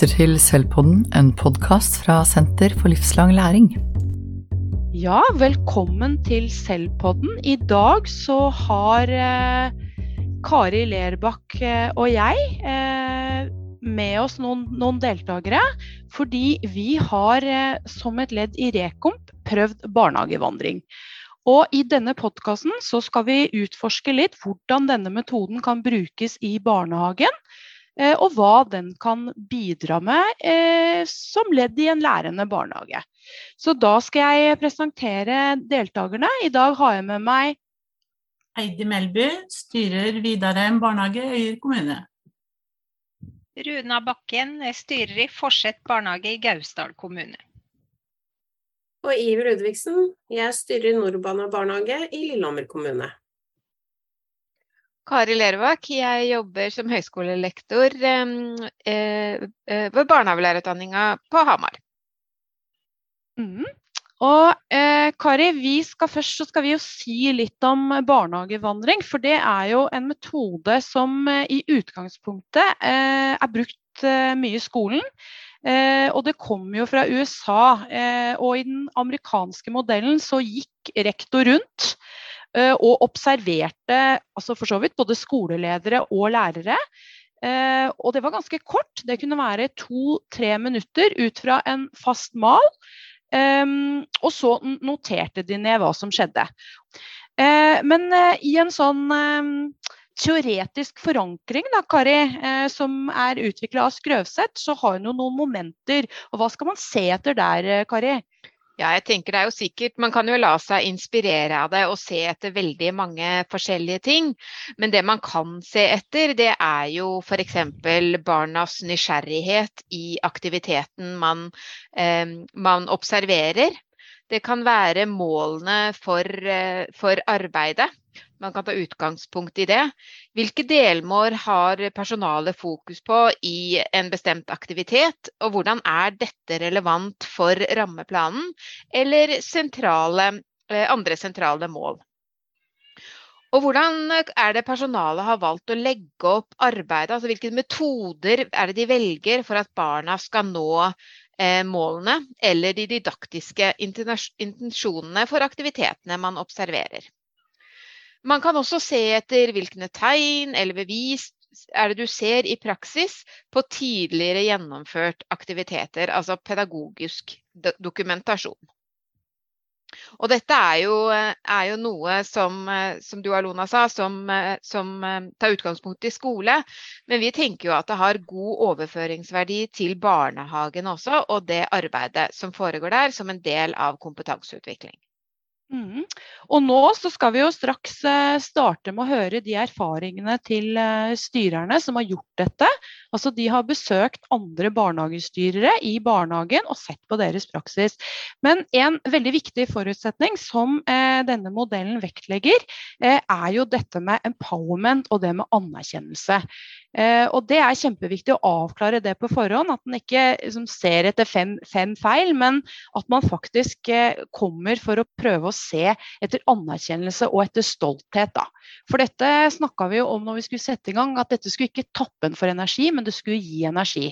lytter til Selvpodden, en podkast fra Senter for livslang læring. Ja, velkommen til Selvpodden. I dag så har eh, Kari Lerbakk eh, og jeg eh, med oss noen, noen, deltakere. Fordi vi har eh, som et ledd i Rekomp prøvd barnehagevandring. Og I denne podkasten skal vi utforske litt hvordan denne metoden kan brukes i barnehagen. Eh, og hva den kan bidra med eh, som ledd i en lærende barnehage. Så da skal jeg presentere deltakerne. I dag har jeg med meg Heidi Melby, styrer Vidarheim barnehage, Øyer kommune. Runa Bakken, styrer i Forsett barnehage i Gausdal kommune. Og Iver Ludvigsen, jeg styrer Nordbana barnehage i Lillehammer kommune. Kari Lervak, jeg jobber som høyskolelektor eh, eh, ved barnehagelærerutdanninga på Hamar. Mm. Og eh, Kari, skal først skal vi si litt om barnehagevandring. For det er jo en metode som eh, i utgangspunktet eh, er brukt eh, mye i skolen. og det kommer jo fra USA. og i den amerikanske modellen så gikk rektor rundt og observerte altså for så vidt både skoleledere og lærere. Eh, og det var ganske kort. Det kunne være to-tre minutter ut fra en fast mal. Ehm, og så noterte de ned hva som skjedde. Eh, men i en sånn ehm, teoretisk forankring, da, Kari, som er utvikla av Skrøvseth, så har hun noen momenter. Og hva skal man se etter der, Kari? Ja, jeg tenker det er jo sikkert Man kan jo la seg inspirere av det og se etter veldig mange forskjellige ting. Men det man kan se etter, det er jo f.eks. barnas nysgjerrighet i aktiviteten man, eh, man observerer. Det kan være målene for, eh, for arbeidet. Man kan ta utgangspunkt i det. Hvilke delmål har personalet fokus på i en bestemt aktivitet, og hvordan er dette relevant for rammeplanen eller sentrale, eh, andre sentrale mål? Og hvordan er det personalet har valgt å legge opp arbeidet? altså Hvilke metoder er det de velger for at barna skal nå eh, målene eller de didaktiske intensjonene for aktivitetene man observerer? Man kan også se etter hvilke tegn eller bevis er det du ser i praksis på tidligere gjennomført aktiviteter, altså pedagogisk dokumentasjon. Og dette er jo, er jo noe som, som, du Alona sa, som, som, tar utgangspunkt i skole. Men vi tenker jo at det har god overføringsverdi til barnehagen også, og det arbeidet som foregår der som en del av kompetanseutvikling. Mm. Og nå skal vi jo straks eh, starte med å høre de erfaringene til eh, styrerne som har gjort dette. Altså De har besøkt andre barnehagestyrere i barnehagen og sett på deres praksis. Men en veldig viktig forutsetning som eh, denne modellen vektlegger, er jo dette med empowerment og det med anerkjennelse. Eh, og Det er kjempeviktig å avklare det på forhånd. At en ikke liksom, ser etter fem, fem, feil, men at man faktisk eh, kommer for å prøve å se etter anerkjennelse og etter stolthet. Da. For dette snakka vi jo om når vi skulle sette i gang, at dette skulle ikke tappe en for energi, men det skulle gi energi.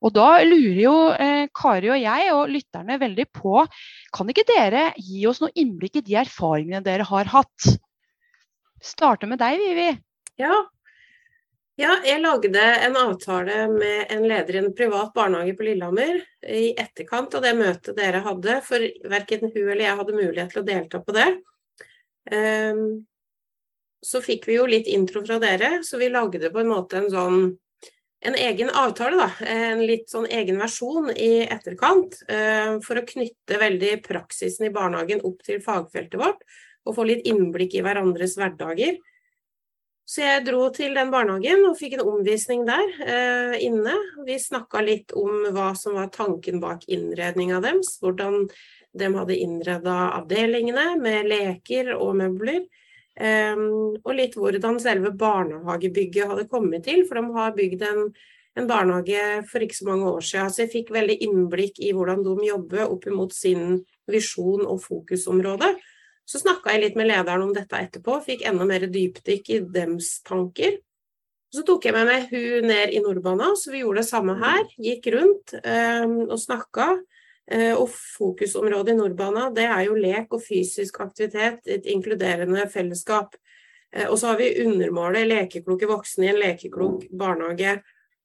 Og Da lurer jo eh, Kari og jeg og lytterne veldig på kan ikke dere gi oss noe innblikk i de erfaringene dere har hatt? Starte med deg, Vivi. Ja, ja, jeg lagde en avtale med en leder i en privat barnehage på Lillehammer i etterkant av det møtet dere hadde, for verken hun eller jeg hadde mulighet til å delta på det. Ehm, så fikk vi jo litt intro fra dere, så vi lagde på en måte en sånn en egen avtale, da. En litt sånn egen versjon i etterkant. Ehm, for å knytte veldig praksisen i barnehagen opp til fagfeltet vårt, og få litt innblikk i hverandres hverdager. Så jeg dro til den barnehagen og fikk en omvisning der eh, inne. Vi snakka litt om hva som var tanken bak innredninga deres. Hvordan de hadde innreda avdelingene med leker og møbler. Eh, og litt hvordan selve barnehagebygget hadde kommet til, for de har bygd en, en barnehage for ikke så mange år siden. Så jeg fikk veldig innblikk i hvordan de jobber opp mot sin visjon og fokusområde. Så snakka jeg litt med lederen om dette etterpå, fikk enda mer dypdykk i dems tanker. Så tok jeg med meg hun ned i Nordbana, så vi gjorde det samme her. Gikk rundt eh, og snakka. Eh, og fokusområdet i Nordbana det er jo lek og fysisk aktivitet, et inkluderende fellesskap. Eh, og så har vi undermålet lekekloke voksne i en lekeklok barnehage.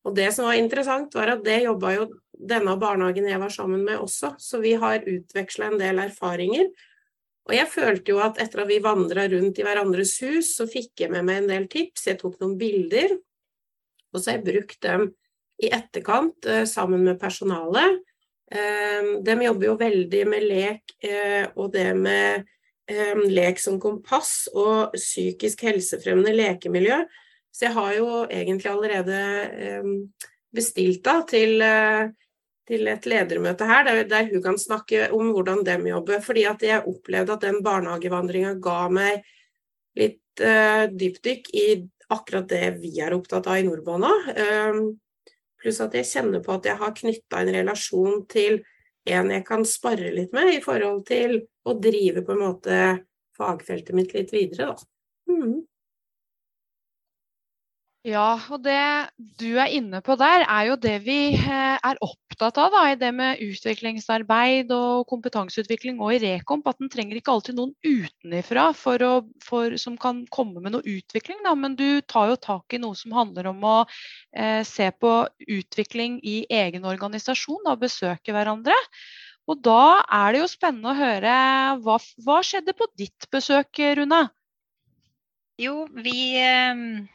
Og det som var interessant, var at det jobba jo denne barnehagen jeg var sammen med også, så vi har utveksla en del erfaringer. Og jeg følte jo at etter at vi vandra rundt i hverandres hus, så fikk jeg med meg en del tips. Jeg tok noen bilder, og så har jeg brukt dem i etterkant eh, sammen med personalet. Eh, de jobber jo veldig med lek eh, og det med eh, lek som kompass og psykisk helsefremmende lekemiljø. Så jeg har jo egentlig allerede eh, bestilt da til eh, til et ledermøte her, der, der, hun kan snakke om hvordan de jobber. Fordi at jeg opplevde at den barnehagevandringa ga meg litt uh, dypdykk i akkurat det vi er opptatt av i Nordbånda. Um, pluss at jeg kjenner på at jeg har knytta en relasjon til en jeg kan spare litt med i forhold til å drive på en måte fagfeltet mitt litt videre, da. Mm. Ja, og det du er inne på der, er jo det vi eh, er opptatt av da, i det med utviklingsarbeid og kompetanseutvikling og i Rekomp. At en trenger ikke alltid noen utenifra som kan komme med noe utvikling. Da, men du tar jo tak i noe som handler om å eh, se på utvikling i egen organisasjon og besøke hverandre. Og da er det jo spennende å høre hva, hva skjedde på ditt besøk, Rune? Jo, vi eh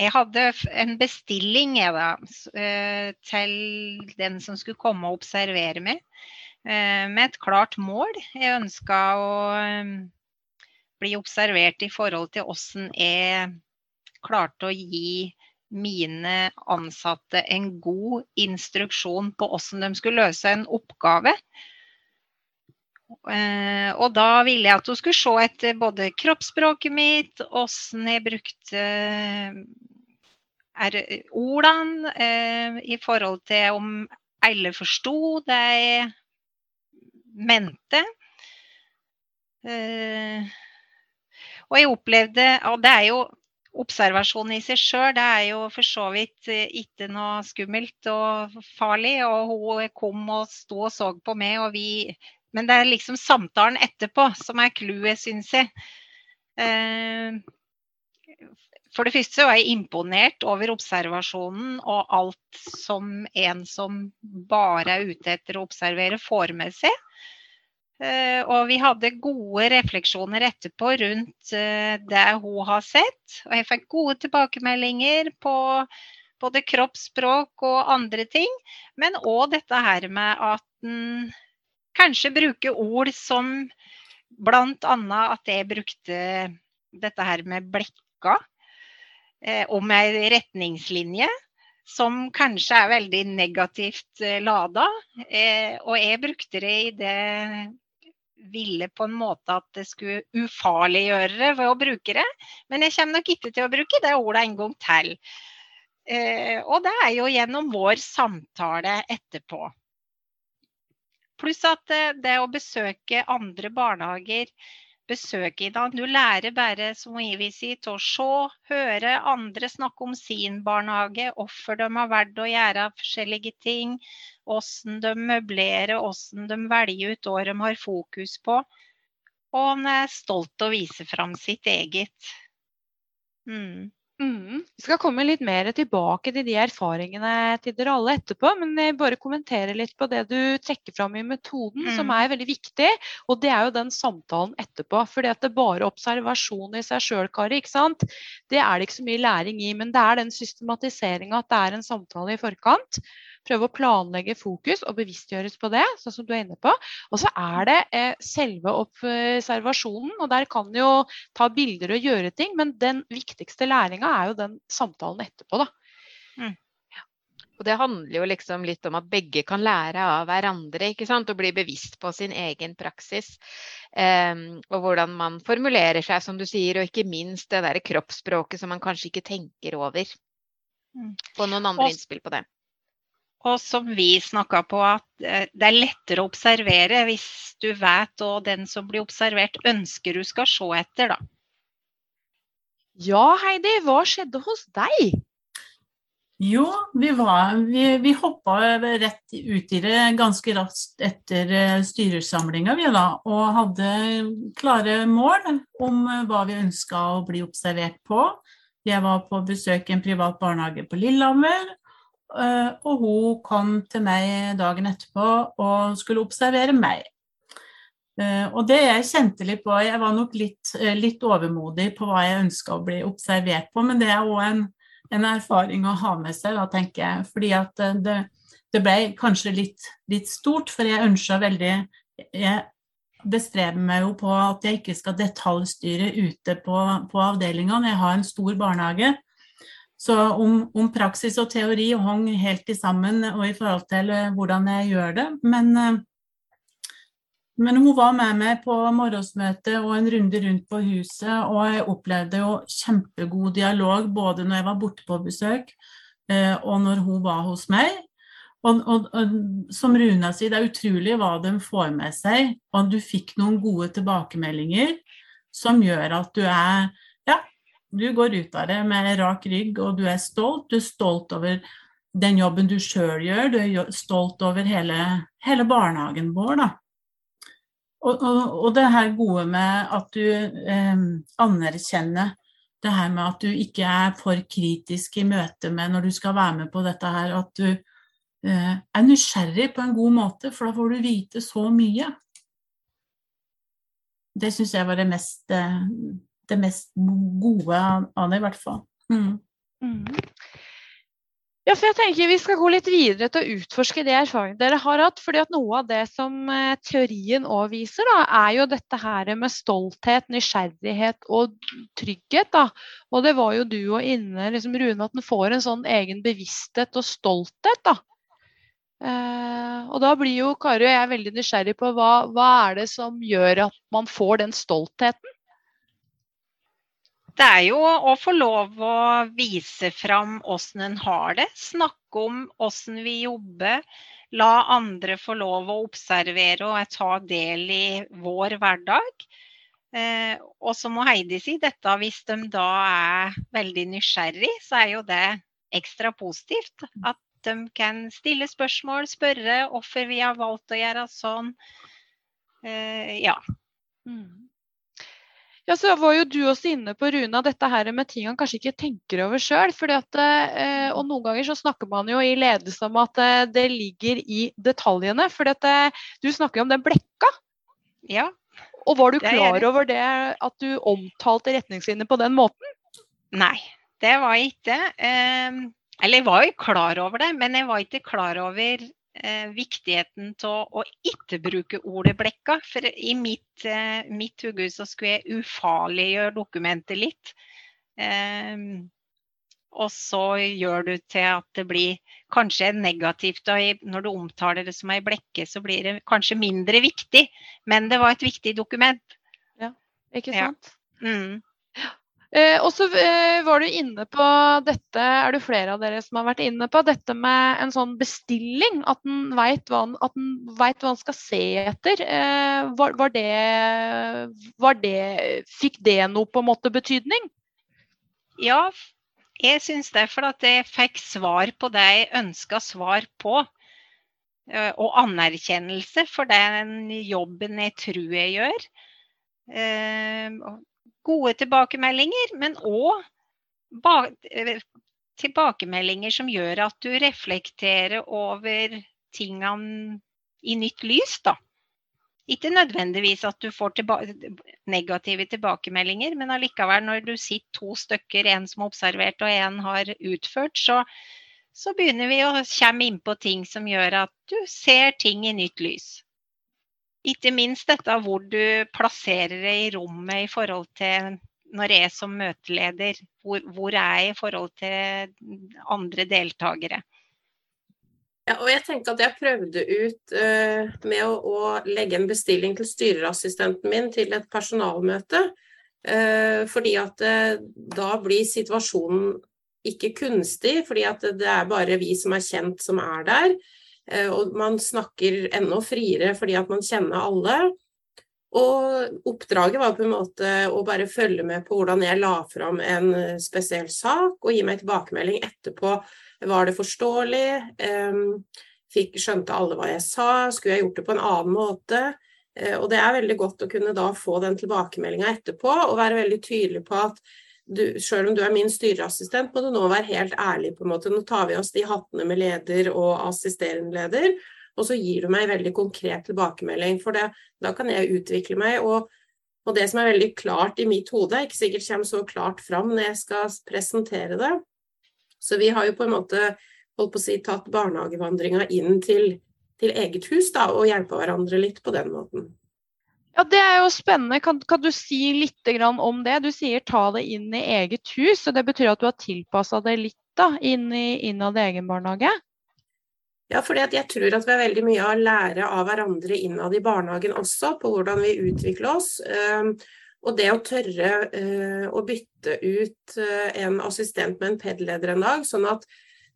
jeg hadde en bestilling jeg da, eh, til den som skulle komme og observere meg, eh, med et klart mål. Jeg ønska å eh, bli observert i forhold til hvordan jeg klarte å gi mine ansatte en god instruksjon på hvordan de skulle løse en oppgave. og da ville jeg at hun skulle se etter både kroppsspråket mitt, åssen jeg brukte er ordene eh, i forhold til om alle forsto det jeg mente. Eh, og jeg opplevde Og det er jo observasjon i seg sjøl, det er jo for så vidt eh, ikke noe skummelt og farlig. Og hun kom og sto og så på meg, og vi Men det er liksom samtalen etterpå som er clouet, syns jeg. Eh, for det første var jeg imponert over observasjonen og alt som en som bare er ute etter å observere, får med seg. Eh, og vi hadde gode refleksjoner etterpå rundt eh, det hun har sett. Og jeg fikk gode tilbakemeldinger på både kroppsspråk og andre ting. Men òg dette her med at en kanskje bruker ord som bl.a. at jeg brukte dette her med blekka om ei retningslinje som kanskje er veldig negativt eh, lada. Eh, og jeg brukte det i det ville på en måte at det skulle ufarliggjøre det ved å bruke det. Men jeg kommer nok ikke til å bruke det ordet en gang til. Eh, og det er jo gjennom vår samtale etterpå. Pluss at eh, det å besøke andre barnehager besøk i dag. Du lærer bare, som Ivi sier, til å se, høre andre snakke om sin barnehage, hvorfor de har valgt å gjøre forskjellige ting, hvordan de møblerer, hvordan de velger ut hva de har fokus på. Og han er stolt av å vise fram sitt eget. Mm. Mm. Vi skal komme litt mer tilbake til de erfaringene til dere alle etterpå. Men jeg bare kommentere litt på det du trekker fram i metoden, mm. som er veldig viktig. Og det er jo den samtalen etterpå. fordi at det bare observasjon i seg sjøl, Kari, ikke sant? det er det ikke så mye læring i. Men det er den systematiseringa at det er en samtale i forkant prøve å planlegge fokus og bevisstgjøres på det, sånn som du er inne på. Og så er det eh, selve observasjonen, og der kan jo ta bilder og gjøre ting, men den viktigste læringa er jo den samtalen etterpå, da. Mm. Og det handler jo liksom litt om at begge kan lære av hverandre ikke sant? og bli bevisst på sin egen praksis. Um, og hvordan man formulerer seg, som du sier, og ikke minst det der kroppsspråket som man kanskje ikke tenker over. Mm. Få noen andre og, innspill på det. Og som vi snakka på, at eh, det er lettere å observere hvis du vet hva den som blir observert ønsker du skal se etter, da. Ja, Heidi, hva skjedde hos deg? Jo, vi, var, vi, vi hoppa rett ut i det ganske raskt etter eh, styresamlinga, vi da. Og hadde klare mål om eh, hva vi ønska å bli observert på. Jeg var på besøk i en privat barnehage på Lillehammer. Eh, og hun kom til meg dagen etterpå og skulle observere meg. Og det jeg kjente litt på Jeg var nok litt, litt overmodig på hva jeg ønska å bli observert på, men det er òg en en erfaring å ha med seg, da, tenker jeg. Fordi at eh, det, det ble kanskje litt, litt, stort, for jeg ønska veldig Jeg bestreber meg jo på at jeg ikke skal detaljstyre ute på, på avdelingene. Jeg har en stor barnehage. Så om, om, praksis og teori hang helt i sammen og i forhold til eh, hvordan jeg gjør det. Men eh, men hun var med meg på morgensmøtet og en runde rundt på huset, og jeg opplevde jo kjempegod dialog både når jeg var borte på besøk eh, og når hun var hos meg. Og, og, og, som Runa sier, det er utrolig hva de får med seg. Og du fikk noen gode tilbakemeldinger som gjør at du er Ja, du går ut av det med rak rygg, og du er stolt. Du er stolt over den jobben du sjøl gjør. Du er stolt over hele, hele barnehagen vår, da. Og, og, og, det her gode med at du eh, anerkjenner det her med at du ikke er for kritisk i møte med når du skal være med på dette her, at du eh, er nysgjerrig på en god måte, for da får du vite så mye. Det syns jeg var det mest, eh, det mest gode av det, i hvert fall. Mm. Mm. Ja, for jeg tenker Vi skal gå litt videre til å utforske de erfaringene dere har hatt. fordi at Noe av det som eh, teorien òg viser, da, er jo dette her med stolthet, nysgjerrighet og trygghet. Da. Og Det var jo du og inne, liksom, Rune, at en får en sånn egen bevissthet og stolthet. da. Eh, og Da blir jo Kari og jeg veldig nysgjerrig på hva, hva er det som gjør at man får den stoltheten? Det er jo å få lov å vise fram åssen en har det. Snakke om åssen vi jobber. La andre få lov å observere og ta del i vår hverdag. Eh, og så må Heidi si dette hvis de da er veldig nysgjerrig, så er jo det ekstra positivt. At de kan stille spørsmål, spørre hvorfor vi har valgt å gjøre sånn. Eh, ja. Mm. Ja, så var jo du også inne på Runa, dette her med ting han kanskje ikke tenker over sjøl. Eh, og noen ganger så snakker man jo i ledelse om at eh, det ligger i detaljene. For eh, du snakker jo om den blekka. Ja. Og var du klar over det at du omtalte retningslinjer på den måten? Nei, det var jeg ikke. Eh, eller jeg var jo klar over det, men jeg var ikke klar over eh, viktigheten av å ikke bruke ordet 'blekka'. For i mitt, eh, mitt hode så skulle jeg ufarliggjøre dokumentet litt. Eh, og så gjør du til at det blir kanskje negativt. Og når du omtaler det som ei blekke, så blir det kanskje mindre viktig. Men det var et viktig dokument. Ja, ikke sant? Ja. Mm. Eh, og så eh, var du inne på dette, er det flere av dere som har vært inne på, dette med en sånn bestilling. At en veit hva, hva en skal se etter. Eh, var, var, det, var, det, Fikk det noe på en måte betydning? Ja, jeg syns det. For at jeg fikk svar på det jeg ønska svar på. Eh, og anerkjennelse for den jobben jeg tror jeg gjør. Gode tilbakemeldinger, men òg eh, tilbakemeldinger som gjør at du reflekterer over tingene i nytt lys. da. Ikke nødvendigvis at du får tilba negative tilbakemeldinger, men allikevel når du sitter to stykker, en som har observert og en har utført, så, så begynner vi å komme inn på ting som gjør at du ser ting i nytt lys. Ikke minst dette hvor du plasserer det i rommet i forhold til når jeg er som møteleder, hvor, hvor er jeg i forhold til andre deltakere. Ja, og jeg tenker at jeg prøvde ut uh, med å, å, legge en bestilling til styrerassistenten min til et personalmøte. Uh, fordi at uh, da blir situasjonen ikke kunstig, fordi at det er bare vi som er kjent som er der. Eh, og man snakker enda friere fordi at man kjenner alle. Og oppdraget var på en måte å bare følge med på hvordan jeg la fram en spesiell sak, og gi meg tilbakemelding etterpå Var det forståelig? Fikk, skjønte alle hva jeg sa? Skulle jeg gjort det på en annen måte? Og det er veldig godt å kunne da få den tilbakemeldinga etterpå og være veldig tydelig på at du, selv om du er min styreassistent, må du nå være helt ærlig. på en måte. Nå tar vi oss de hattene med leder og assisterende leder, og så gir du meg veldig konkret tilbakemelding. For det, da kan jeg utvikle meg. Og, og, det som er veldig klart i mitt hode, ikke sikkert kommer så klart fram når jeg skal presentere det. Så vi har jo på en måte holdt på å si, tatt barnehagevandringa inn til, til eget hus da, og hjelpa hverandre litt på den måten. Ja, Det er jo spennende. Kan, kan, du si litt om det? Du sier ta det inn i eget hus. og Det betyr at du har tilpassa det litt da, inn i, innad i egen barnehage? Ja, fordi jeg tror at vi har veldig mye å lære av hverandre innad i barnehagen også, på hvordan vi utvikler oss. Ehm, og det å tørre eh, å bytte ut eh, en assistent med en PED-leder en dag, sånn at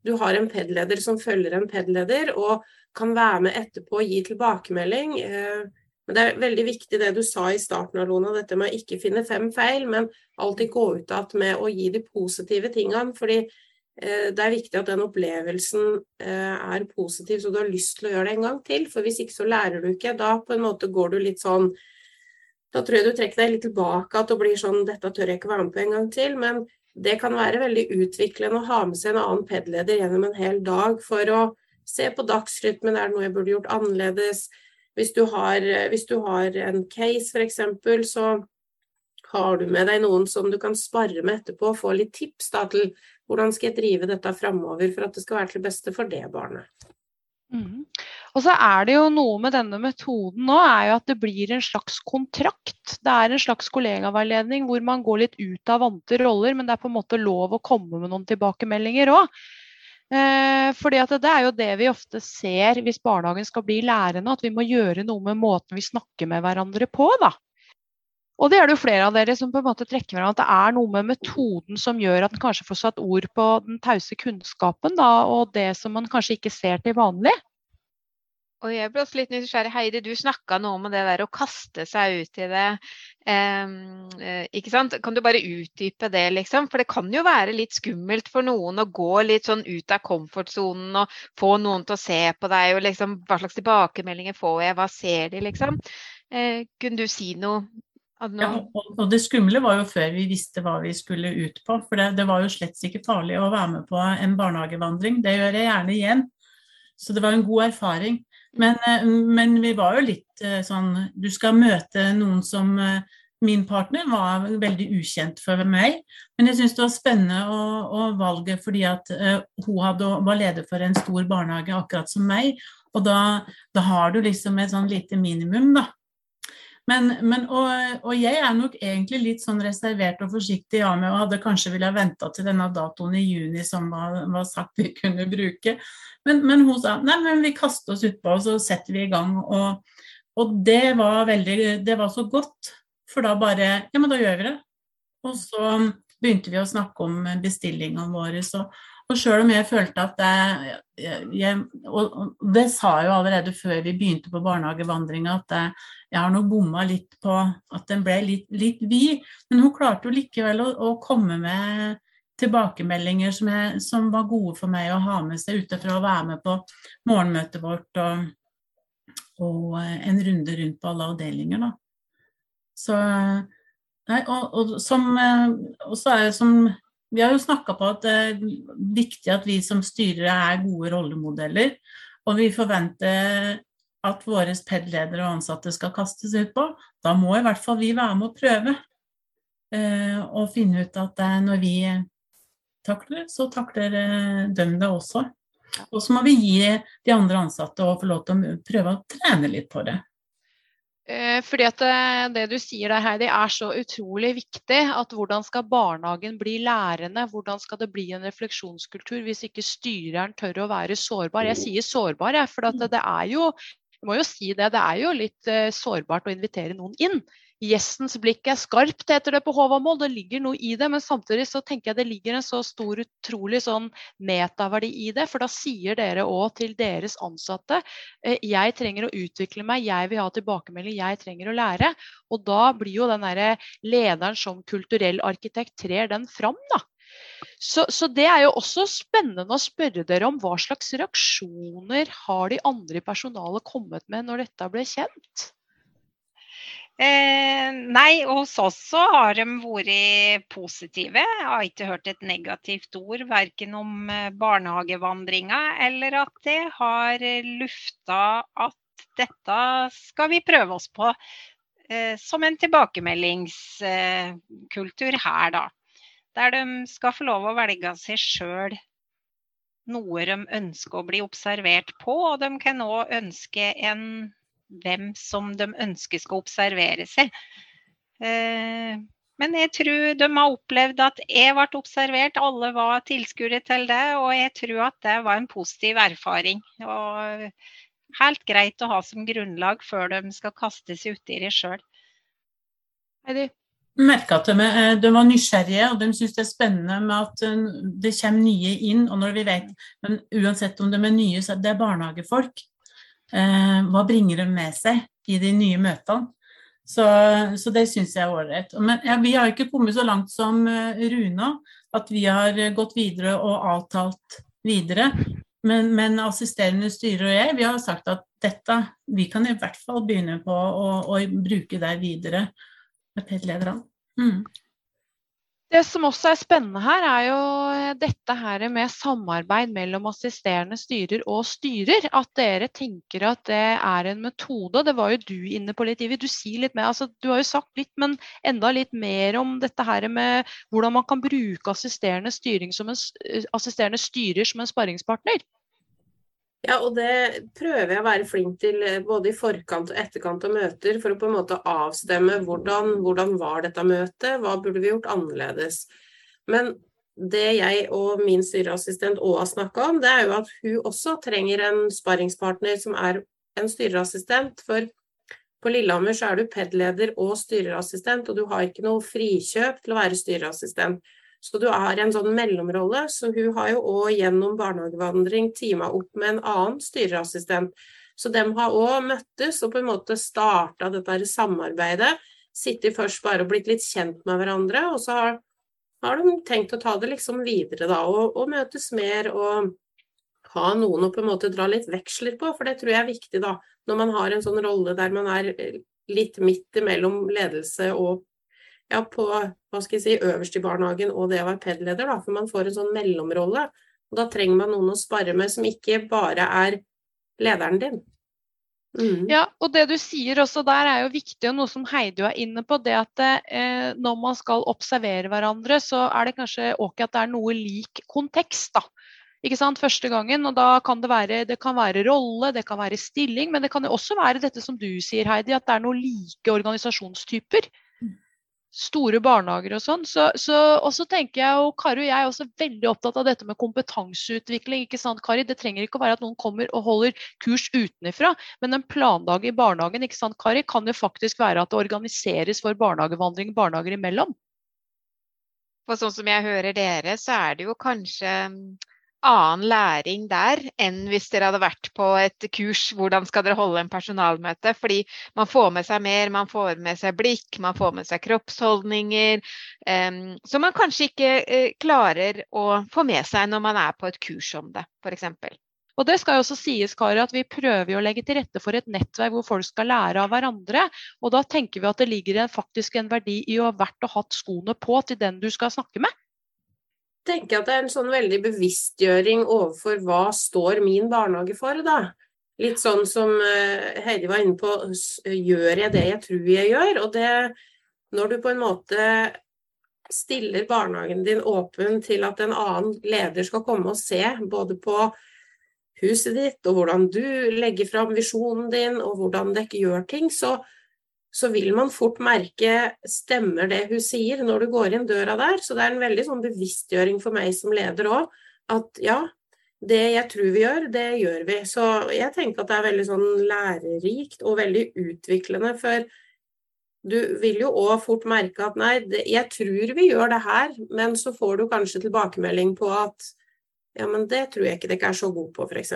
du har en PED-leder som følger en PED-leder og kan være med etterpå og gi tilbakemelding eh, men det er veldig viktig det du sa i starten, Alona, dette med å ikke finne fem feil, men alltid gå ut igjen med å gi de positive tingene. fordi eh, det er viktig at den opplevelsen eh, er positiv, så du har lyst til å gjøre det en gang til. For hvis ikke så lærer du ikke. Da på en måte går du litt sånn Da tror jeg du trekker deg litt tilbake at det blir sånn Dette tør jeg ikke være med på en gang til. Men det kan være veldig utviklende å ha med seg en annen PED-leder gjennom en hel dag for å se på dagsrytmen. Er det noe jeg burde gjort annerledes? Hvis du har, hvis du har en case f.eks., så har du med deg noen som du kan spare med etterpå og få litt tips da, til hvordan skal jeg drive dette framover for at det skal være til beste for det barnet. Mm. Og så er det jo noe med denne metoden nå, er jo at det blir en slags kontrakt. Det er en slags kollegaveiledning hvor man går litt ut av vante roller, men det er på en måte lov å komme med noen tilbakemeldinger òg. Eh, fordi det er jo det vi ofte ser hvis barnehagen skal bli lærende, at vi må gjøre noe med måten vi snakker med hverandre på. da. Og det er det jo flere av dere som på en måte trekker fram at det er noe med metoden som gjør at en kanskje får satt ord på den tause kunnskapen da, og det som man kanskje ikke ser til vanlig. Og jeg ble også litt nysgjerrig. Heidi, du snakka noe om det der å kaste seg ut i det. Eh, ikke sant? Kan du bare utdype det, liksom? For det kan jo være litt skummelt for noen å gå litt sånn ut av komfortsonen og få noen til å se på deg, og liksom hva slags tilbakemeldinger får jeg, hva ser de, liksom? Eh, kunne du si noe? Ja, og det skumle var jo før vi visste hva vi skulle ut på. For det, det var jo slett ikke farlig å være med på en barnehagevandring. Det gjør jeg gjerne igjen. Så det var en god erfaring. Men, eh, men, vi var jo litt eh, sånn Du skal møte noen som eh, Min partner var veldig ukjent for meg, men jeg syns det var spennende å, å valget fordi at hun hadde, var leder for en stor barnehage akkurat som meg. Og da, da har du liksom et sånn lite minimum, da. Men, men og, og, jeg er nok egentlig litt sånn reservert og forsiktig ja, med, og hadde kanskje villet venta til denne datoen i juni som var, var sagt vi kunne bruke. Men, men, hun sa nei, men vi kaster oss utpå og så setter vi i gang. Og, og det var veldig Det var så godt, for da bare Ja, men da gjør vi det. Og så begynte vi å snakke om bestillingene våre. Så, og sjøl om jeg følte at jeg, jeg, Og det sa jeg jo allerede før vi begynte på barnehagevandringa, at jeg, jeg har nå bomma litt på at den ble litt, litt vid. Men hun klarte jo likevel å, å komme med tilbakemeldinger som, jeg, som, var gode for meg å ha med seg ute fra å være med på morgenmøtet vårt og, og en runde rundt på alle avdelinger. Da. Så, nei, og, og, som, og så er jeg som Vi har jo snakka på at det er viktig at vi som styrere er gode rollemodeller. Og vi forventer at våre PED-ledere og ansatte skal kastes ut på. Da må i hvert fall vi være med å prøve. Eh, og finne ut at når vi takler, så takler de det også. Og så må vi gi de andre ansatte og få lov til å prøve å trene litt på det. Eh, fordi at eh, Det du sier der, Heidi, er så utrolig viktig. at Hvordan skal barnehagen bli lærende? Hvordan skal det bli en refleksjonskultur hvis ikke styreren tør å være sårbar? Jeg sier sårbar, for det er jo jeg må jo si det, det er jo litt uh, sårbart å invitere noen inn. Gjestens blikk er skarpt, heter det på Håvamål. Det ligger noe i det, men samtidig så tenker jeg det ligger en så stor, utrolig sånn metaverdi i det. For da sier dere òg til deres ansatte eh, jeg trenger å utvikle meg, jeg vil ha tilbakemelding, jeg trenger å lære. Og da blir jo den derre lederen som kulturell arkitekt trer den fram, da. Så, så, det er jo også spennende å spørre dere om hva slags reaksjoner har de andre i personalet kommet med når dette ble kjent? Eh, nei, hos oss så har de vært positive. Jeg har ikke hørt et negativt ord verken om eh, barnehagevandringa eller at det har lufta at dette skal vi prøve oss på eh, som en tilbakemeldingskultur her, da. Der de skal få lov å velge seg sjøl noe de ønsker å bli observert på, og de kan òg ønske en hvem som de ønsker skal observere seg. Eh, men jeg tror de har opplevd at jeg ble observert, alle var tilskuere til det. Og jeg tror at det var en positiv erfaring. Og helt greit å ha som grunnlag før de skal kaste seg uti det sjøl. merka at de, eh, de, var nysgjerrige, og de syns det er spennende med at eh, det kommer nye inn. Og når vi vet, men uansett om de er nye, så er det barnehagefolk. Eh, hva bringer de med seg i de nye møtene? Så, så det syns jeg er ålreit. Men ja, vi har ikke kommet så langt som eh, Runa, at vi har gått videre og avtalt videre. Men, men assisterende styrer og jeg, vi har sagt at dette vi kan i hvert fall begynne på å, å bruke der videre med PED-lederne. Mm. Det som også er spennende her, er jo eh, dette her med samarbeid mellom assisterende styrer og styrer. At dere tenker at det er en metode. Det var jo du inne på litt, Ivi. Du sier litt mer, altså, du har jo sagt litt, men enda litt mer om dette her med hvordan man kan bruke assisterende, en, eh, assisterende styrer som en sparringspartner. Ja, og det prøver jeg å være flink til eh, både i forkant og etterkant av møter, for å på en måte avstemme hvordan, hvordan var dette møtet, hva burde vi gjort annerledes. Men det jeg og min styreassistent Åa snakka om, det er jo at hun også trenger en sparringspartner som er en styreassistent. For på Lillehammer så er du PED-leder og styreassistent, og du har ikke noe frikjøp til å være styreassistent. Så du har en sånn mellomrolle. Så hun har jo òg gjennom barnehagevandring teama opp med en annen styreassistent. Så de har òg møttes og på en måte starta dette samarbeidet. Sittet først bare og blitt litt kjent med hverandre, og så har, har de tenkt å ta det liksom videre, da. Og, og, møtes mer og ha noen å på en måte dra litt veksler på, for det tror jeg er viktig, da. Når man har en sånn rolle der man er litt midt imellom ledelse og ja, på hva skal jeg si, øverst i barnehagen og det å være PED-leder, da, for man får en sånn mellomrolle. Og da trenger man noen å spare med som ikke bare er lederen din. Mm. Ja, og det du sier også der er jo viktig, og noe som Heidi er inne på. Det at eh, når man skal observere hverandre, så er det kanskje ok at det er noe lik kontekst, da. Ikke sant, første gangen, og da kan det være, det kan være rolle, det kan være stilling, men det kan jo også være dette som du sier, Heidi, at det er noen like organisasjonstyper store barnehager og sånn. Så, så, og så tenker jeg, og Kari og jeg er også veldig opptatt av dette med kompetanseutvikling. ikke sant, Kari? Det trenger ikke å være at noen kommer og holder kurs utenfra, men en plandag i barnehagen ikke sant, Kari, kan jo faktisk være at det organiseres for barnehagevandring barnehager imellom. For sånn som jeg hører dere, så er det jo kanskje annen læring der enn hvis dere hadde vært på et kurs hvordan skal dere holde en personalmøte. Fordi man får med seg mer, man får med seg blikk, man får med seg kroppsholdninger. Um, som man kanskje ikke uh, klarer å få med seg når man er på et kurs om det, f.eks. Og det skal jo også sies, Kari, at Vi prøver å legge til rette for et nettverk hvor folk skal lære av hverandre. og Da tenker vi at det ligger en, faktisk en verdi i å ha vært og hatt skoene på til den du skal snakke med tenker jeg at det er en sånn veldig bevisstgjøring overfor hva står min barnehage for, da. Litt sånn som eh, Heidi var inne på, gjør jeg det jeg tror jeg gjør? Og det, når du på en måte stiller barnehagen din åpen til at en annen leder skal komme og se både på huset ditt, og hvordan du legger fram visjonen din, og hvordan dere gjør ting, så, så vil man fort merke stemmer det hun sier når du går inn døra der. Så det er en veldig sånn bevisstgjøring for meg som leder òg, at ja, det jeg tror vi gjør, det gjør vi. Så jeg tenker at det er veldig sånn lærerikt og veldig utviklende. For du vil jo òg fort merke at nei, jeg tror vi gjør det her, men så får du kanskje tilbakemelding på at ja, men det tror jeg ikke dere er så gode på, f.eks.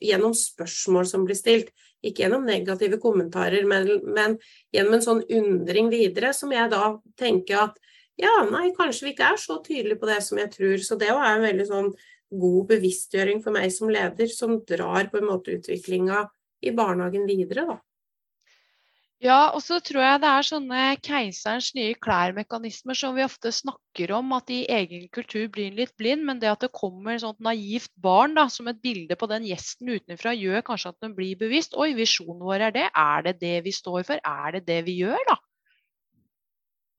Gjennom spørsmål som blir stilt. Ikke gjennom negative kommentarer, men, men, gjennom en sånn undring videre, som jeg da tenker at ja, nei, kanskje vi ikke er så tydelige på det som jeg tror. Så det er en veldig sånn god bevisstgjøring for meg som leder, som drar på en måte utviklinga i barnehagen videre, da. Ja, og så tror jeg det er sånne keiserens nye klær-mekanismer som vi ofte snakker om, at i egen kultur blir en litt blind, men det at det kommer sånt naivt barn da, som et bilde på den gjesten utenfra, gjør kanskje at den blir bevisst. Oi, visjonen vår er det. Er det det vi står for? Er det det vi gjør, da?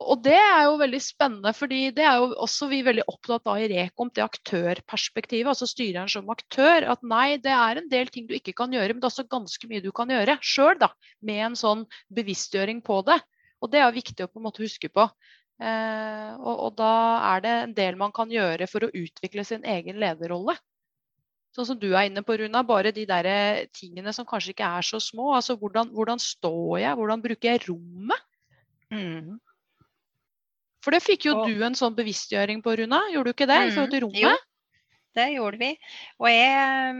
Og det er jo veldig spennende, fordi det er jo også vi veldig opptatt av i Rekom, det aktørperspektivet, altså styreren som aktør. At nei, det er en del ting du ikke kan gjøre, men det er også ganske mye du kan gjøre sjøl, da. Med en sånn bevisstgjøring på det. Og det er viktig å på en måte huske på. Eh, og, og, da er det en del man kan gjøre for å utvikle sin egen lederrolle. Sånn som du er inne på, Runa. Bare de der tingene som kanskje ikke er så små. Altså hvordan, hvordan står jeg? Hvordan bruker jeg rommet? Mm. For det fikk jo og, du en sånn bevisstgjøring på, Runa. Gjorde du ikke det? i forhold til mm, rommet? Jo, det gjorde vi. Og jeg,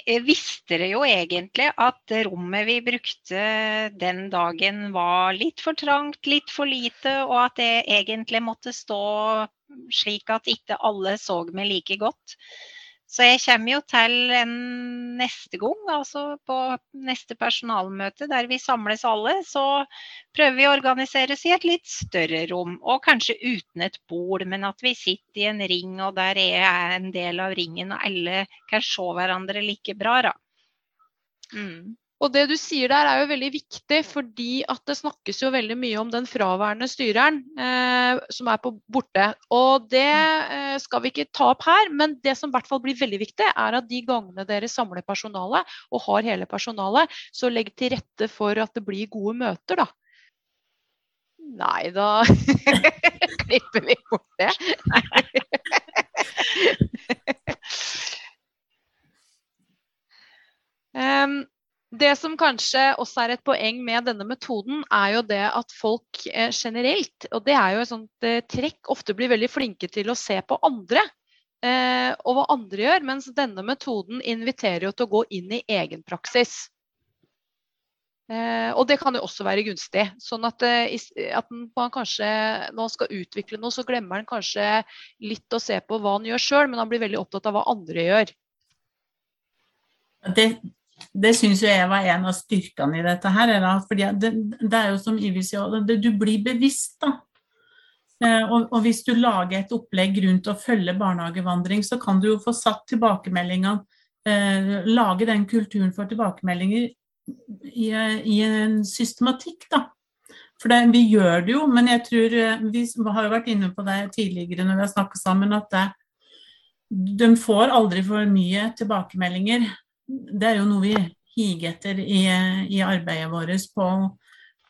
jeg visste det jo egentlig at rommet vi brukte den dagen var litt for trangt, litt for lite, og at det egentlig måtte stå slik at ikke alle så meg like godt. Så jeg kommer jo til en neste gang, altså på neste personalmøte der vi samles alle, så prøver vi å organisere oss i et litt større rom. Og kanskje uten et bord, men at vi sitter i en ring, og der er jeg en del av ringen, og alle kan se hverandre like bra. Da. Mm. Og det du sier der er jo veldig viktig, fordi at det snakkes jo veldig mye om den fraværende styreren eh, som er på borte. Og det eh, skal vi ikke ta opp her, men det som i hvert fall blir veldig viktig, er at de gangene dere samler personalet og har hele personalet, så legg til rette for at det blir gode møter, da. Nei, da klipper vi bort det. um, Det som kanskje også er et poeng med denne metoden, er jo det at folk eh, generelt, og det er jo et sånt eh, trekk, ofte blir veldig flinke til å se på andre eh, og hva andre gjør, mens denne metoden inviterer jo til å gå inn i egen praksis. Og det kan jo også være gunstig. Sånn at, at man kanskje, når man skal utvikle noe, så glemmer man kanskje litt å se på hva han gjør sjøl, men han blir veldig opptatt av hva andre gjør. Det, det syns jeg var en av styrkene i dette her. fordi det, det er jo som Ivi sier, du blir bevisst, da. Eh, og, og, hvis du lager et opplegg rundt å følge barnehagevandring, så kan du jo få satt tilbakemeldingene eh, Lage den kulturen for tilbakemeldinger i, i en systematikk, da. For det, vi gjør det jo, men jeg tror eh, Vi har jo vært inne på det tidligere når vi har snakket sammen, at det, de får aldri for mye tilbakemeldinger det er jo noe vi higer etter i, i arbeidet vårt på,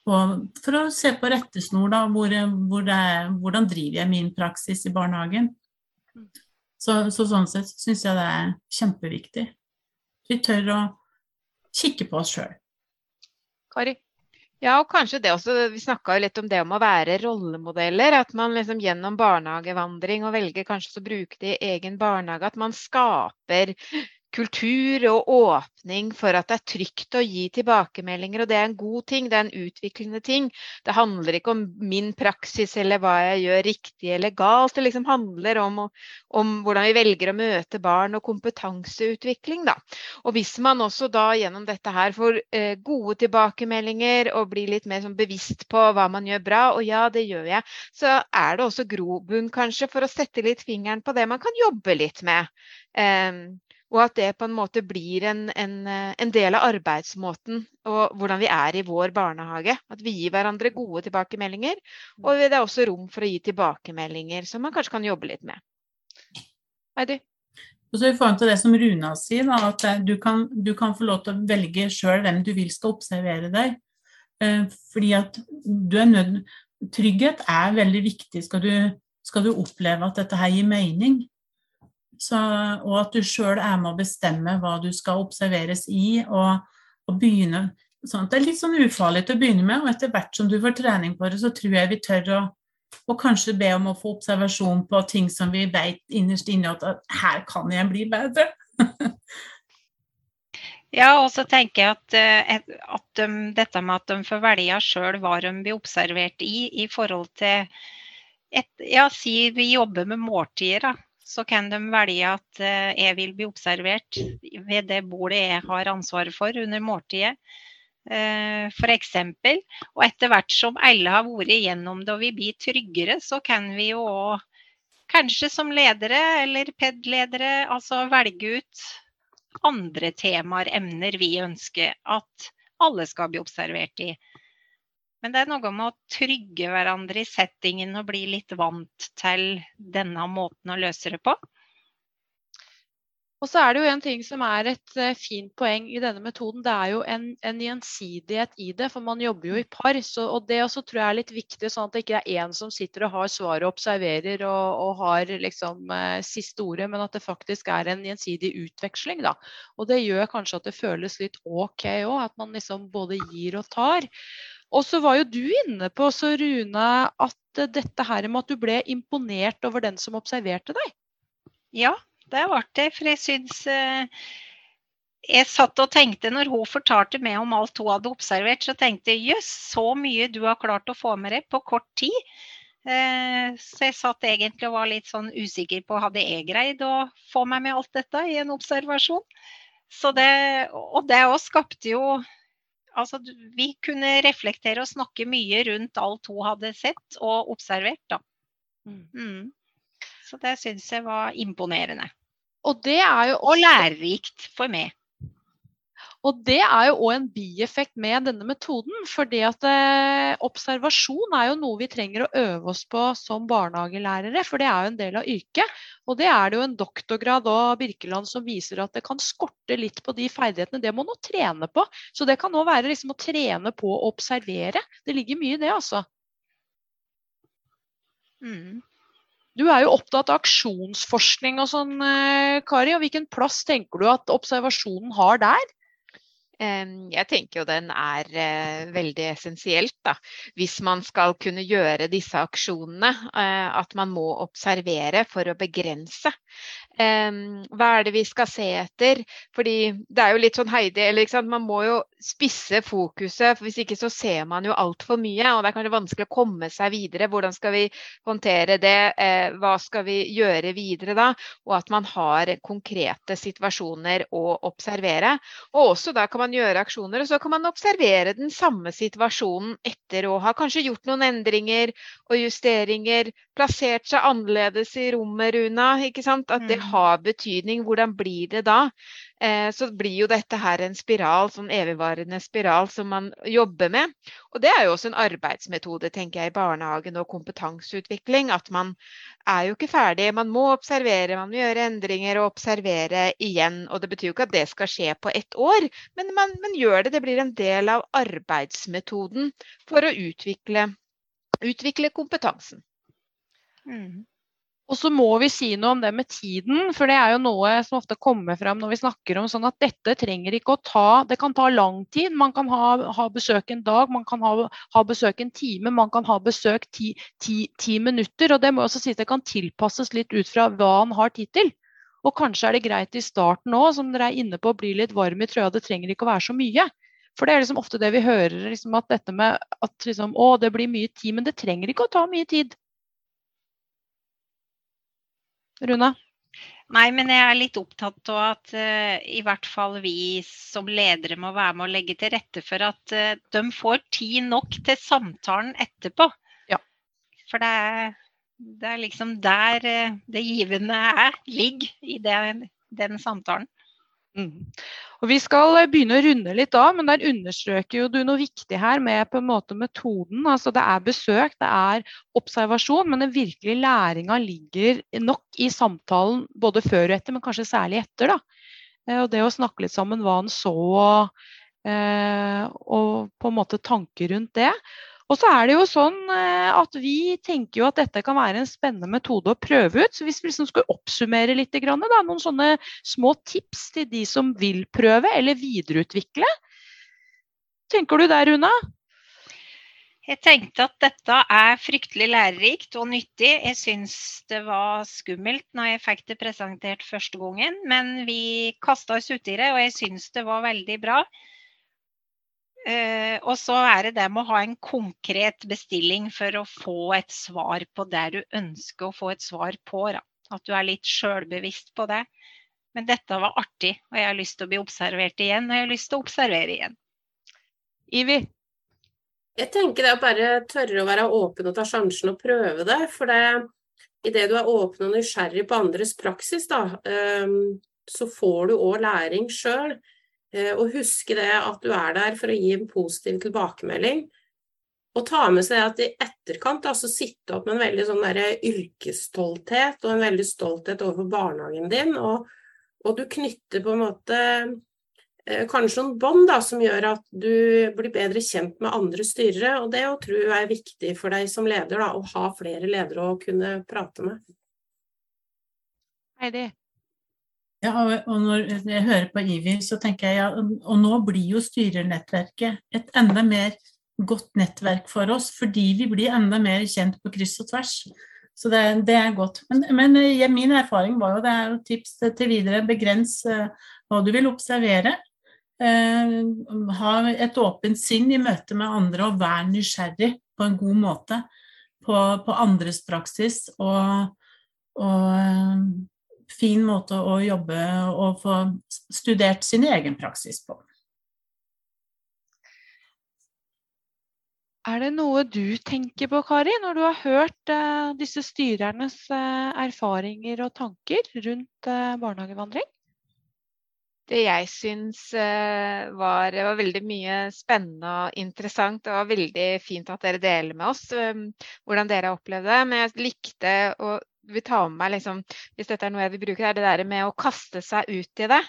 på, for å se på rettesnor, da, hvor, hvor er, hvordan driver jeg min praksis i barnehagen. Så, så sånn sett syns jeg det er kjempeviktig. Vi tør å kikke på oss sjøl. Kari? Ja, og kanskje det også, Vi snakka litt om det om å være rollemodeller. At man liksom gjennom barnehagevandring og velger kanskje å bruke det i egen barnehage. At man skaper kultur og åpning for at det er trygt å gi tilbakemeldinger. Og det er en god ting, det er en utviklende ting. Det handler ikke om min praksis eller hva jeg gjør riktig eller galt. Det liksom handler om, om hvordan vi velger å møte barn og kompetanseutvikling. Da. Og hvis man også da gjennom dette her får eh, gode tilbakemeldinger og blir litt mer sånn bevisst på hva man gjør bra, og ja, det gjør jeg, så er det også grobunn kanskje for å sette litt fingeren på det man kan jobbe litt med. Um, og at det på en måte blir en, en, en, del av arbeidsmåten og hvordan vi er i vår barnehage. At vi gir hverandre gode tilbakemeldinger. Og det er også rom for å gi tilbakemeldinger som man kanskje kan jobbe litt med. Heidi? Og så I forhold til det som Runa sier, da, at du kan, du kan, få lov til å velge sjøl hvem du vil skal observere deg. Eh, fordi at du er nødt Trygghet er veldig viktig. Skal du, skal du oppleve at dette her gir mening, så, og at du sjøl er med å bestemme hva du skal observeres i, og, og begynne sånn Det er litt sånn ufarlig til å begynne med, og etter hvert som du får trening på det, så tror jeg vi tør å og kanskje be om å få observasjon på ting som vi veit innerst inne at, at her kan jeg bli bedre. ja, og så tenker jeg at, eh, at de, dette med at de får velge sjøl hva de blir observert i, i forhold til et, ja, si vi jobber med måltider, da. Så kan de velge at eh, jeg vil bli observert ved det bordet jeg har ansvaret for under måltidet. for F.eks. Og etter hvert som alle har vært igjennom det og vi blir tryggere, så kan vi jo òg kanskje som ledere eller PED-ledere altså velge ut andre temaer, emner vi ønsker at alle skal bli observert i. Men det er noe med å trygge hverandre i settingen og bli litt vant til denne måten å løse det på. Og så er det jo en ting som er et uh, fint poeng i denne metoden. Det er jo en, en gjensidighet i det, for man jobber jo i par. Så, og det også tror jeg er litt viktig, sånn at det ikke er én som sitter og har svaret og observerer og, og har liksom eh, siste ordet, men at det faktisk er en gjensidig utveksling. Da. Og det gjør kanskje at det føles litt OK òg, at man liksom både gir og tar. Og så var jo du inne på, så Rune, at dette her med at du ble imponert over den som observerte deg. Ja, det ble det. For jeg syns eh, Jeg satt og tenkte når hun fortalte meg om alt hun hadde observert, så tenkte jeg jøss, så mye du har klart å få med deg på kort tid. Eh, så jeg satt egentlig og var litt sånn usikker på hadde jeg greid å få meg med alt dette i en observasjon. Så det, og det òg skapte jo altså, vi kunne reflektere og snakke mye rundt alt hun hadde sett og observert. Da. Mm. mm. Så det syns jeg var imponerende. Og det er jo Og lærerikt for meg. Og det er jo òg en bieffekt med denne metoden. fordi at eh, observasjon er jo noe vi trenger å øve oss på som barnehagelærere. For det er jo en del av yrket. Og det er det jo en doktorgrad av Birkeland som viser at det kan skorte litt på de ferdighetene. Det må man trene på. Så det kan òg være liksom å trene på å observere. Det ligger mye i det, altså. Mm. Du er jo opptatt av aksjonsforskning og sånn, eh, Kari. og Hvilken plass tenker du at observasjonen har der? Jeg tenker jo den er eh, veldig essensielt, da. Hvis man skal kunne gjøre disse aksjonene. Eh, at man må observere for å begrense. Hva er det vi skal se etter? Fordi det er jo litt sånn Heidi, eller man må jo spisse fokuset. for Hvis ikke så ser man jo altfor mye. Og det er kanskje vanskelig å komme seg videre. Hvordan skal vi håndtere det? Eh, hva skal vi gjøre videre da? Og at man har konkrete situasjoner å observere. Og også da kan man gjøre aksjoner, og så kan man observere den samme situasjonen etter å ha kanskje gjort noen endringer og justeringer, plassert seg annerledes i rommet, Runa. ikke sant? At det. Har betydning. Hvordan blir det da? Eh, så blir jo dette her en spiral, sånn evigvarende spiral som man jobber med. Og det er jo også en arbeidsmetode, tenker jeg, i barnehagen og kompetanseutvikling. At man er jo ikke ferdig. Man må observere, man må gjøre endringer og observere igjen. Og det betyr jo ikke at det skal skje på ett år, men man, men gjør det. Det blir en del av arbeidsmetoden for å utvikle, utvikle kompetansen. Mm. Og så må vi si noe om det med tiden, for det er jo noe som ofte kommer fram når vi snakker om sånn at dette trenger ikke å ta Det kan ta lang tid. Man kan ha, ha besøk en dag, man kan ha, ha, besøk en time, man kan ha besøk ti, ti, ti minutter. Og det må også si at det kan tilpasses litt ut fra hva han har tid til. Og kanskje er det greit i starten òg, som dere er inne på, å bli litt varm i trøya. Det trenger ikke å være så mye. For det er liksom ofte det vi hører, liksom at dette med at liksom, å, det blir mye tid. Men det trenger ikke å ta mye tid. Runa? Nei, men jeg er litt opptatt av at uh, i hvert fall vi som ledere må være med å legge til rette for at uh, de får tid nok til samtalen etterpå. Ja. For det er, det er liksom der uh, det givende er, ligger i det, den samtalen. Mm. Og Vi skal eh, begynne å runde litt av, men der understreker jo du noe viktig her med på en måte metoden. Altså Det er besøk, det er observasjon, men den virkelige læringa ligger nok i samtalen både før og etter, men kanskje særlig etter. da. Eh, og Det å snakke litt sammen hva han så, eh, og på en måte tanker rundt det. Og så er det jo sånn eh, at vi tenker jo at dette kan være en spennende metode å prøve ut. Så hvis vi liksom skulle oppsummere litt, da, noen sånne små tips til de som vil prøve eller videreutvikle. Tenker du der, Runa? Jeg tenkte at dette er fryktelig lærerikt og nyttig. Jeg syns det var skummelt når jeg fikk det presentert første gangen, men vi kasta oss uti det, og jeg syns det var veldig bra. Eh, og så er det det med å ha en konkret bestilling for å få et svar på det du ønsker å få et svar på. Da. At du er litt sjølbevisst på det. Men dette var artig, og jeg har lyst til å bli observert igjen, og jeg har lyst til å observere igjen. Ivi? Jeg tenker det å bare tørre å være åpen og ta sjansen og prøve det. For det, idet du er åpen og nysgjerrig på andres praksis, da, um, så får du òg læring sjøl. Eh, og huske det at du er der for å gi en positiv tilbakemelding. Og ta med seg at i etterkant altså sitte opp med en veldig sånn yrkesstolthet og en veldig stolthet overfor barnehagen din. Og, og du knytter på en måte eh, kanskje noen bånd som gjør at du blir bedre kjent med andre styrere. Og det tror jeg er viktig for deg som leder, da, å ha flere ledere å kunne prate med. Heidi? Ja, og når jeg hører på Ivi, så tenker jeg ja, og nå blir jo styrernettverket et enda mer godt nettverk for oss, fordi vi blir enda mer kjent på kryss og tvers. Så det, det er godt. Men, men ja, min erfaring var jo, det er jo tips til videre, begrens uh, hva du vil observere. Eh, ha et åpent sinn i møte med andre og vær nysgjerrig på en god måte på, på andres praksis. og, og uh, fin måte å jobbe og få studert sin egen praksis på. Er det noe du tenker på, Kari, når du har hørt uh, disse styrernes uh, erfaringer og tanker rundt uh, barnehagevandring? Det jeg syns var, var, veldig mye spennende og interessant. Det var veldig fint at dere deler med oss um, hvordan dere har opplevd det. Men jeg likte å vil ta med meg, liksom, hvis dette er noe jeg vil bruke, er det der med å kaste seg ut i det.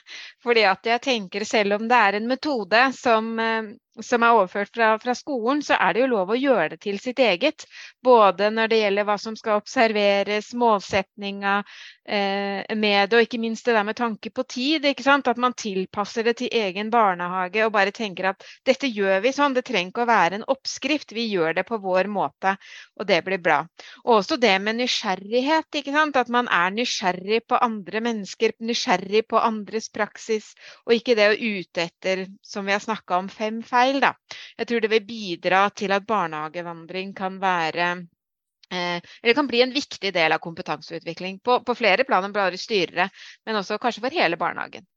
Fordi at jeg tenker selv om det er en metode som, eh, som er overført fra, fra, skolen, så er det jo lov å gjøre det til sitt eget. Både når det gjelder hva som skal observeres, målsetninga eh, med det, og ikke minst det der med tanke på tid. At man tilpasser det til egen barnehage og bare tenker at dette gjør vi sånn. Det trenger ikke å være en oppskrift, vi gjør det på vår måte, og det blir bra. Og også det med nysgjerrighet. At man er nysgjerrig på andre mennesker, nysgjerrig på andres praksis, og ikke det å ute etter, som vi har snakka om, fem feil feil. Da. Jeg tror det vil bidra til at barnehagevandring kan være eh, eller kan bli en viktig del av kompetanseutvikling på, på flere plan enn bare styrere, men også kanskje for hele barnehagen.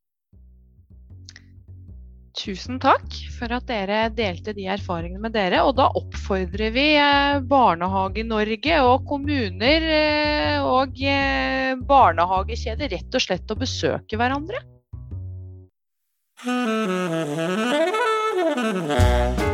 Tusen takk for at dere delte de erfaringene med dere. Og da oppfordrer vi eh, Barnehage-Norge og kommuner eh, og barnehagekjeder rett og slett å besøke hverandre. ねえ。